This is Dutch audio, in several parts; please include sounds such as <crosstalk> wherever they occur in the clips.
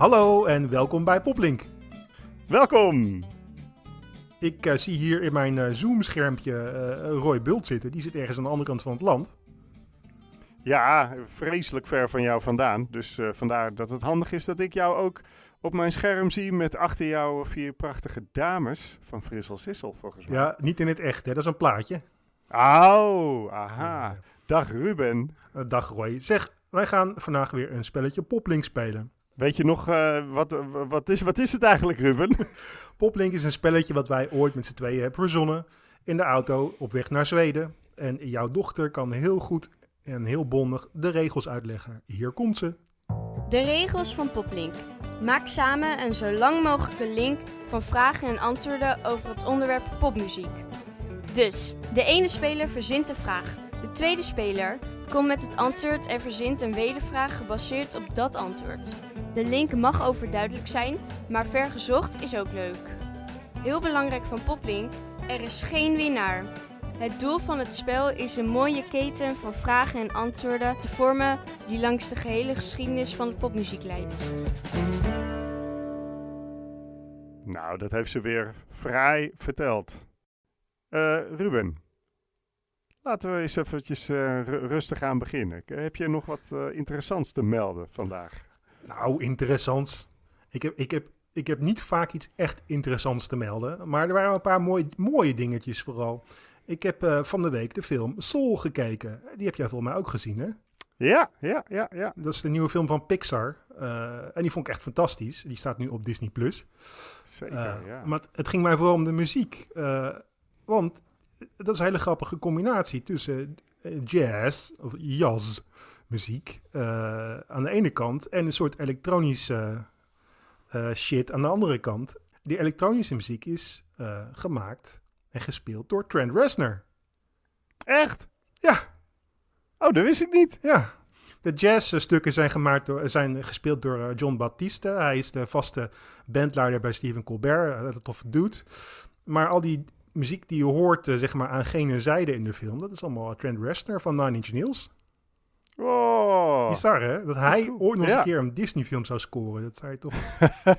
Hallo en welkom bij Poplink. Welkom! Ik uh, zie hier in mijn uh, Zoom-schermpje uh, Roy Bult zitten. Die zit ergens aan de andere kant van het land. Ja, vreselijk ver van jou vandaan. Dus vandaar dat het handig is dat ik jou ook op mijn scherm zie met achter jou vier prachtige dames van Frissel Sissel, volgens mij. Ja, niet in het echt, hè? dat is een plaatje. Oh, aha. Dag Ruben. dag Roy. Zeg, wij gaan vandaag weer een spelletje Poplink spelen. Weet je nog, uh, wat, wat, is, wat is het eigenlijk, Ruben? <laughs> Poplink is een spelletje wat wij ooit met z'n tweeën hebben verzonnen. In de auto op weg naar Zweden. En jouw dochter kan heel goed en heel bondig de regels uitleggen. Hier komt ze. De regels van Poplink. Maak samen een zo lang mogelijke link van vragen en antwoorden over het onderwerp popmuziek. Dus, de ene speler verzint een vraag. De tweede speler komt met het antwoord en verzint een wedervraag gebaseerd op dat antwoord. De link mag overduidelijk zijn, maar vergezocht is ook leuk. Heel belangrijk van Poplink, er is geen winnaar. Het doel van het spel is een mooie keten van vragen en antwoorden te vormen die langs de gehele geschiedenis van de popmuziek leidt. Nou, dat heeft ze weer vrij verteld. Uh, Ruben, laten we eens eventjes uh, rustig aan beginnen. Heb je nog wat uh, interessants te melden vandaag? Nou, interessants. Ik heb, ik, heb, ik heb niet vaak iets echt interessants te melden. Maar er waren een paar mooie, mooie dingetjes vooral. Ik heb uh, van de week de film Soul gekeken. Die heb jij volgens mij ook gezien, hè? Ja, ja, ja, ja. Dat is de nieuwe film van Pixar. Uh, en die vond ik echt fantastisch. Die staat nu op Disney+. Plus. Zeker, uh, ja. Maar het, het, ging mij vooral om de muziek. want dat is een hele grappige combinatie tussen jazz, of jazz, muziek uh, aan de ene kant en een soort elektronische uh, shit aan de andere kant. Die elektronische muziek is uh, gemaakt en gespeeld door Trent Reznor. Echt? Ja. Oh, dat wist ik niet. Ja. De jazzstukken zijn, gemaakt door, zijn gespeeld door John Baptiste. Hij is de vaste bandleider bij Stephen Colbert. Dat toffe doet. Maar al die muziek die je hoort zeg maar, aan gene zijde in de film... dat is allemaal Trent Reznor van Nine Inch Nails. Oh. Bizar hè? Dat hij ooit nog een keer een Disney film zou scoren. Dat zou je toch...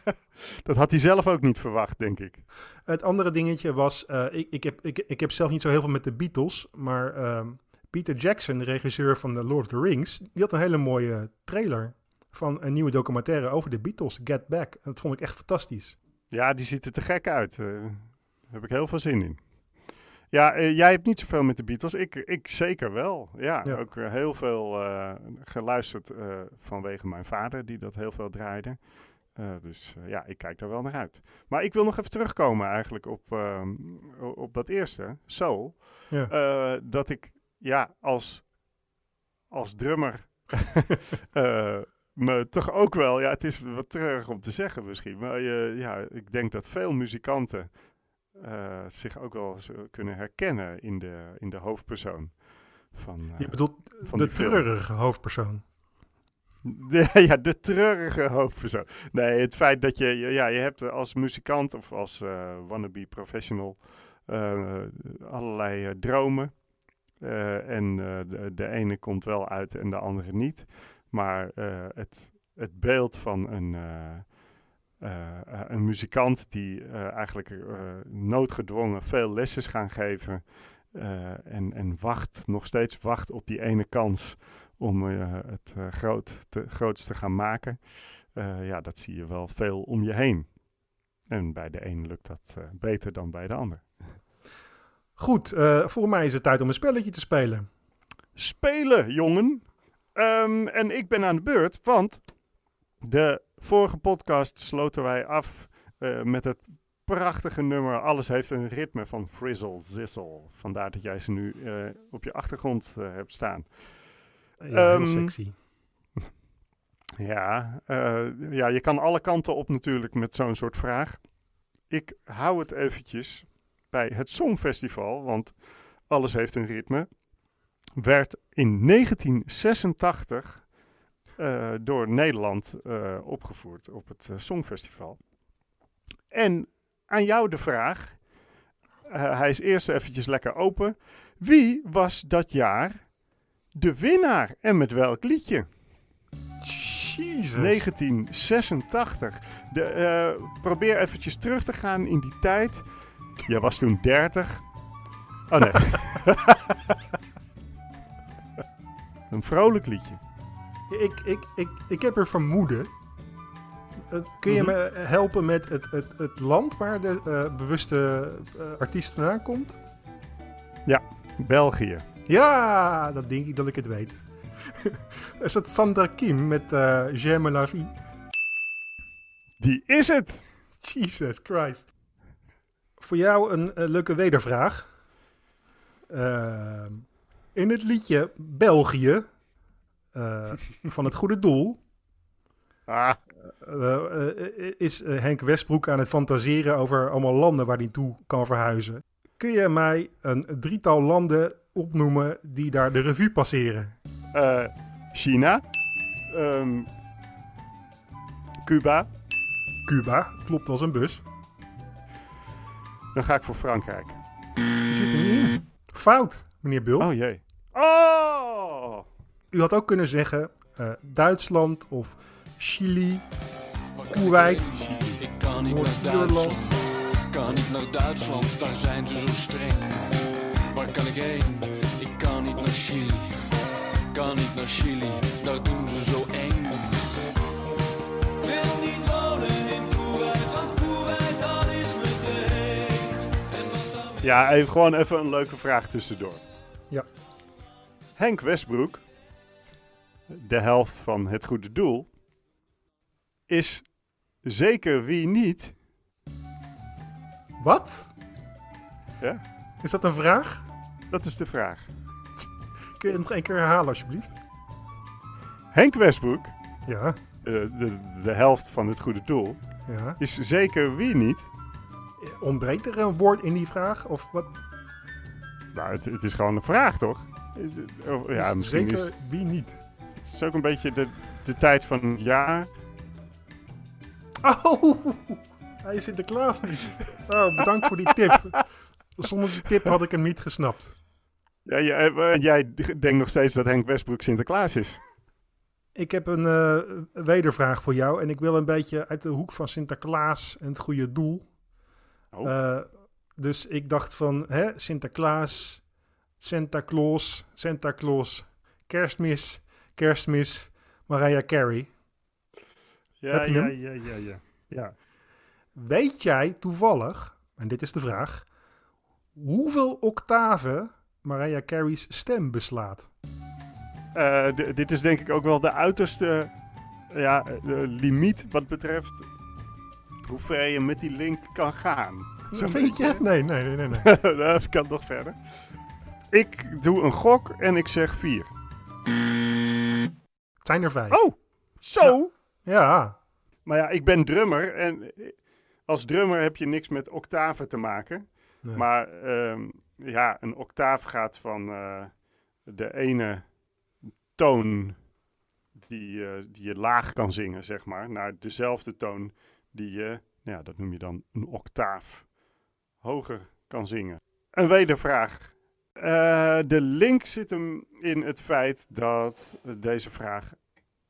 <laughs> dat had hij zelf ook niet verwacht, denk ik. Het andere dingetje was... Uh, ik, ik, heb, ik, ik heb zelf niet zo heel veel met de Beatles. Maar uh, Peter Jackson, de regisseur van The Lord of the Rings... die had een hele mooie trailer van een nieuwe documentaire over de Beatles, Get Back. Dat vond ik echt fantastisch. Ja, die ziet er te gek uit. Uh, daar heb ik heel veel zin in. Ja, uh, jij hebt niet zoveel met de Beatles. Ik, ik zeker wel. Ja, ja. ook uh, heel veel uh, geluisterd vanwege mijn vader, die dat heel veel draaide. dus ja, ik kijk daar wel naar uit. Maar ik wil nog even terugkomen eigenlijk op, ehm, op dat eerste, Soul. Ja. dat ik ja, als, als drummer <laughs> me toch ook wel, ja, het is wat treurig om te zeggen misschien, maar ja, ik denk dat veel muzikanten uh, zich ook wel kunnen herkennen in de, in de hoofdpersoon. Van, uh, Je bedoelt van de treurige hoofdpersoon? De, <laughs> ja, de treurige hoofdpersoon. Nee, het feit dat je, ja, je hebt als muzikant of als uh, wannabe professional allerlei dromen. en de, de, ene komt wel uit en de andere niet. Maar het, het beeld van een een muzikant die uh, eigenlijk noodgedwongen veel lessen gaan geven en, en wacht, nog steeds wacht op die ene kans om het groot te, groots te gaan maken. ja, dat zie je wel veel om je heen. En bij de een lukt dat beter dan bij de ander. Goed, voor mij is het tijd om een spelletje te spelen. Spelen, jongen! Um, en ik ben aan de beurt, want de vorige podcast sloten wij af uh, met het prachtige nummer Alles heeft een ritme van Frizzle Zizzle. Vandaar dat jij ze nu uh, op je achtergrond uh, hebt staan. Ja, um, heel sexy. <laughs> Ja, ja, je kan alle kanten op natuurlijk met zo'n soort vraag. Ik hou het eventjes bij het Songfestival, want Alles heeft een ritme. Werd in 1986 uh, door Nederland uh, opgevoerd op het uh, Songfestival. En aan jou de vraag, hij is eerst eventjes lekker open. Wie was dat jaar de winnaar en met welk liedje? Jezus. 1986. De, eh, probeer eventjes terug te gaan in die tijd. Jij was toen 30. Oh nee. <laughs> een vrolijk liedje. Ik, ik, ik, ik heb er vermoeden. Eh, kun je Mhm. me helpen met het, het, het land waar de eh, bewuste eh, artiest vandaan komt? België. Ja, dat denk ik dat ik het weet. <laughs> Is dat Sandra Kim met eh J'aime la vie? Die is het. Jesus Christ. Voor jou een, leuke wedervraag. Ehm, in het liedje België eh, van het goede doel Ah, eh, eh, is Henk Westbroek aan het fantaseren over allemaal landen waar hij toe kan verhuizen. Kun je mij een drietal landen opnoemen die daar de revue passeren? eh, China. Ehm, Cuba. Cuba, klopt als een bus. Dan ga ik voor Frankrijk. Die zit er niet in. Fout, meneer Bult. Oh jee. Oh! U had ook kunnen zeggen eh, Duitsland of Chili, Kuwait, Ik kan niet naar Noord-Ierland. Duitsland. Kan niet naar Duitsland, daar zijn ze zo streng. Waar kan ik heen? Ik kan niet naar Chili. Kan niet naar Chili, daar doen ze zo eng. Wil niet wonen in Kuwait, want Kuwait dat is me te heet. Ja, even, gewoon even een leuke vraag tussendoor. Ja. Henk Westbroek, de helft van het goede doel, is zeker wie niet. Wat? Ja, Is dat een vraag? dat is de vraag. Kun je het nog één keer herhalen alsjeblieft? Henk Westbroek, Ja, eh, de, de helft van het goede doel, ja. is zeker wie niet. Ontbreekt er een woord in die vraag? Of wat? Nou, het, het is gewoon een vraag, toch? Is het- of- ja, Is misschien zeker is wie niet? Het is ook een beetje de, de tijd van het jaar. Oh, hij is Sinterklaas niet. Oh, bedankt voor die tip. Zonder die tip had ik hem niet gesnapt. Ja, jij, eh, jij denkt nog steeds dat Henk Westbroek Sinterklaas is. Ik heb een eh, wedervraag voor jou. En ik wil een beetje uit de hoek van Sinterklaas en het goede doel. Oh. Eh, dus ik dacht van hè, Sinterklaas, Santa Claus, Santa Claus, Kerstmis, Kerstmis, Mariah Carey. Ja, Heb je ja, hem? ja, ja, ja. ja. Weet jij toevallig, en dit is de vraag, hoeveel octaven Mariah Carey's stem beslaat? Eh, dit is denk ik ook wel de uiterste ja, eh, de limiet wat betreft hoe ver je met die link kan gaan. Zo'n Vind je? beetje. Nee, nee, nee, nee. nee. <laughs> Dat kan nog verder. Ik doe een gok en ik zeg vier. Het zijn er vijf. Oh, zo! Ja, Maar ja, ik ben drummer en als drummer heb je niks met octaven te maken. Nee. Maar ehm, ja, een octaaf gaat van eh, de ene toon die, eh, die je laag kan zingen, zeg maar, naar dezelfde toon die je, ja, dat noem je dan een octaaf, hoger kan zingen. Een wedervraag. Eh, de link zit hem in het feit dat deze vraag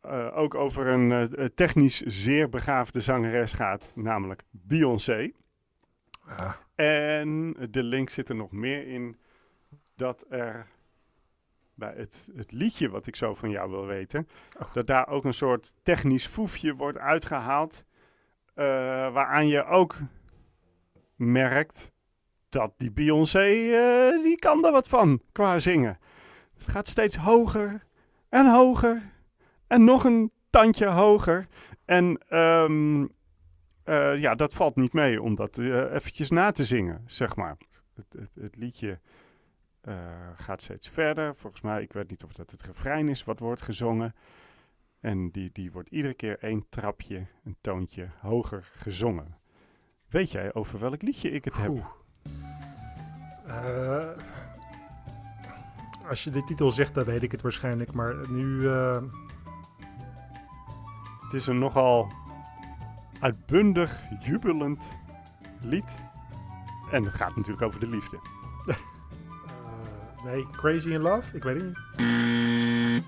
eh, ook over een eh, technisch zeer begaafde zangeres gaat, namelijk Beyoncé. Ah, En de link zit er nog meer in dat er bij het, het liedje wat ik zo van jou wil weten, Oh. dat daar ook een soort technisch foefje wordt uitgehaald, eh, waaraan je ook merkt dat die Beyoncé, eh, die kan er wat van qua zingen. Het gaat steeds hoger en hoger en nog een tandje hoger. En ehm, eh, ja, dat valt niet mee om dat eh, eventjes na te zingen, zeg maar. Het, het, het liedje gaat steeds verder. Volgens mij, ik weet niet of dat het refrein is wat wordt gezongen. En die, die wordt iedere keer één trapje, een toontje hoger gezongen. Weet jij over welk liedje ik het heb? Eh, als je de titel zegt, dan weet ik het waarschijnlijk. Maar nu... eh, Het is een nogal uitbundig, jubelend lied. En het gaat natuurlijk over de liefde. <laughs> eh, nee, Crazy in Love? Ik weet het niet.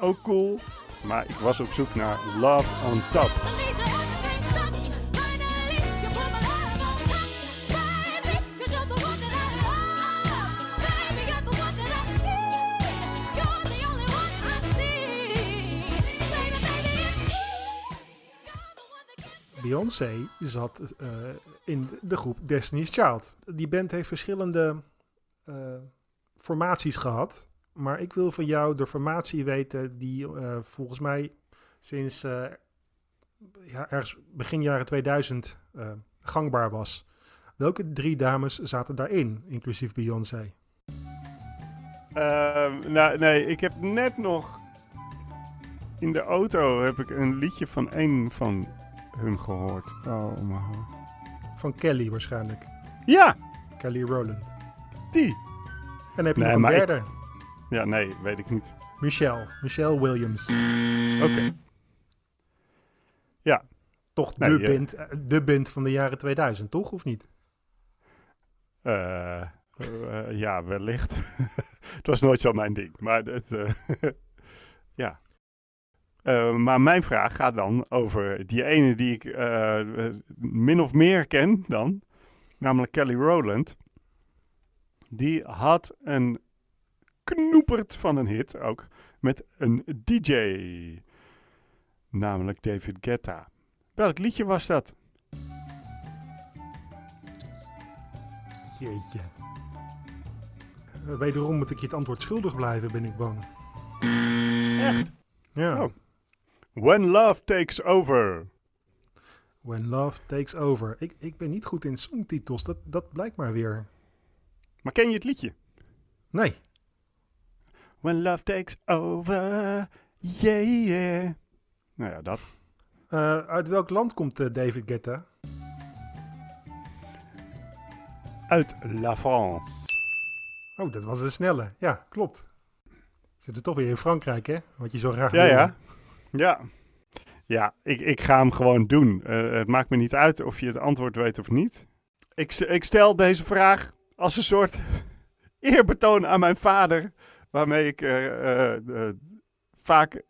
ook cool. Maar ik was op zoek naar Love on Top. Beyoncé zat eh, in de groep Destiny's Child. Die band heeft verschillende eh, formaties gehad. Maar ik wil van jou de formatie weten die eh, volgens mij sinds ja, ergens begin jaren 2000 eh, gangbaar was. Welke drie dames zaten daarin, inclusief Beyoncé? Ehm, nou, nee, ik heb net nog in de auto heb ik een liedje van één van hun gehoord. Oh, man. Van Kelly waarschijnlijk. Ja, Kelly Rowland. die. En dan heb je Nee, nog een ik- derde. Ja, nee, weet ik niet. Michelle. Michelle Williams. Oké. Toch Nee, de, je- band, eh, de band van de jaren 2000, toch? Of niet? Eh, eh, ja, wellicht. <laughs> het was nooit zo mijn ding. Maar het, eh, <laughs> ja. Eh, maar mijn vraag gaat dan over die ene die ik eh, min of meer ken dan. Namelijk Kelly Rowland. Die had een knoepert van een hit ook. Met een DJ. Namelijk David Guetta. Welk liedje was dat? Jeetje. Eh, Wederom moet ik je het antwoord schuldig blijven, ben ik bang. Echt? Ja. Oh. When Love Takes Over. When Love Takes Over. Ik, ik ben niet goed in songtitels, dat, dat blijkt maar weer. Maar ken je het liedje? Nee. When love takes over, yeah, yeah. Nou ja, dat. Eh, uit welk land komt eh, David Guetta? Uit La France. Oh, dat was een snelle. Ja, klopt. Zit er toch weer in Frankrijk, hè? Wat je zo graag Ja, wil. ja. Ja. Ja, ik, ik ga hem gewoon doen. Eh, het maakt me niet uit of je het antwoord weet of niet. Ik, ik stel deze vraag als een soort <laughs> eerbetoon aan mijn vader. Waarmee ik eh, eh, vaak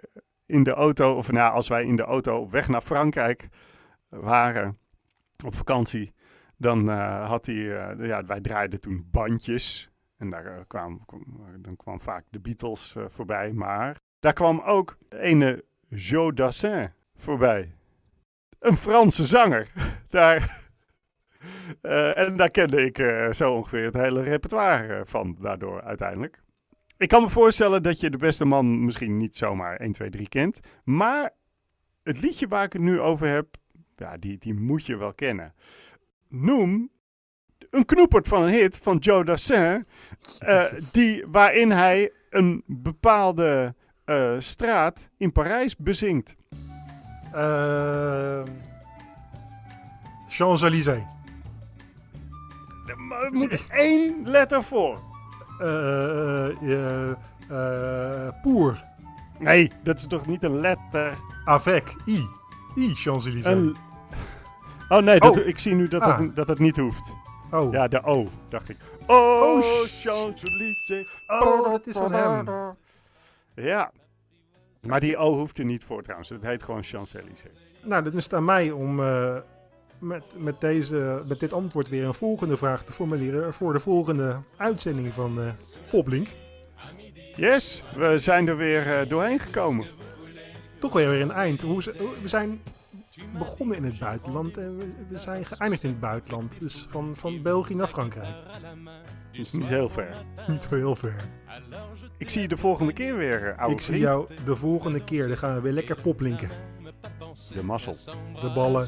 in de auto, of nou, als wij in de auto op weg naar Frankrijk waren op vakantie, dan had hij, ja, wij draaiden toen bandjes. En daar kwam, kwam, dan kwam vaak de Beatles voorbij. Maar daar kwam ook ene Joe Dassin voorbij. Een Franse zanger. <laughs> daar, uh, en daar kende ik uh, zo ongeveer het hele repertoire van daardoor uiteindelijk. Ik kan me voorstellen dat je de beste man misschien niet zomaar 1, 2, 3 kent. Maar het liedje waar ik het nu over heb, ja, die, die moet je wel kennen. Noem een knoepert van een hit van Joe Dassin, uh, die, waarin hij een bepaalde uh, straat in Parijs bezingt. Uh, Champs-Élysées. Er moet één letter voor. Uh, Poer. Nee, dat is toch niet een letter? Avec. I. I, Champs-Élysées. Een... Oh nee, dat, oh. ik zie nu dat, ah. dat, dat het niet hoeft. Oh. Ja, de O, dacht ik. Oh, oh Champs-Élysées. Oh, dat is van hem. Ja. Maar die O hoeft er niet voor trouwens. Het heet gewoon Champs-Élysées. Nou, dan is het aan mij om uh, met, met, deze, met dit antwoord weer een volgende vraag te formuleren voor de volgende uitzending van uh, Poplink. Yes, we zijn er weer uh, doorheen gekomen. Toch weer een eind. We zijn begonnen in het buitenland en we zijn geëindigd in het buitenland. Dus van, van België naar Frankrijk. Dus niet heel ver. Niet zo heel ver. Ik zie je de volgende keer weer, oude Ik zie vriend. jou de volgende keer. Dan gaan we weer lekker poplinken. De mazzel. De ballen.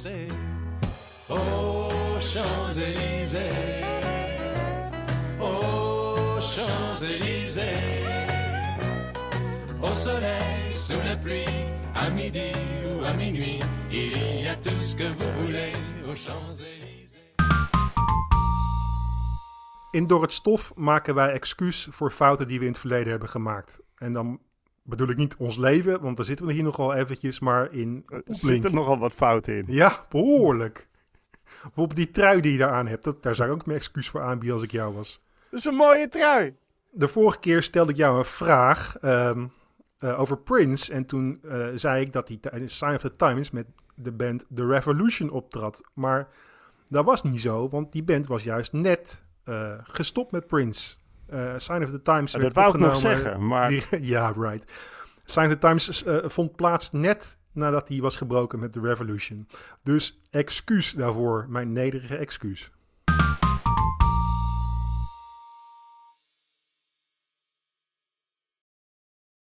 Oh, Champs-Élysées. Oh, Champs-Élysées. Au soleil, sous la pluie, à midi ou à minuit, il y a tout ce que vous voulez aux Champs-Élysées. In Door het Stof maken wij excuus voor fouten die we in het verleden hebben gemaakt. En dan bedoel ik niet ons leven, want daar zitten we hier nogal eventjes, maar in... Er zitten nogal wat fouten in. Ja, behoorlijk. Bijvoorbeeld die trui die je daar aan hebt, dat, daar zou ik ook mijn excuus voor aanbieden als ik jou was. Dat is een mooie trui. De vorige keer stelde ik jou een vraag. Um, eh, over Prince. En toen eh, zei ik dat hij tijdens Sign of the Times met de band The Revolution optrad. Maar dat was niet zo, want die band was juist net eh, gestopt met Prince. Eh, Sign of the Times dat wou ik nog opgenomen- zeggen, maar die- <laughs> ja, right. Sign of the Times eh, vond plaats net nadat hij was gebroken met The Revolution. Dus excuus daarvoor, mijn nederige excuus.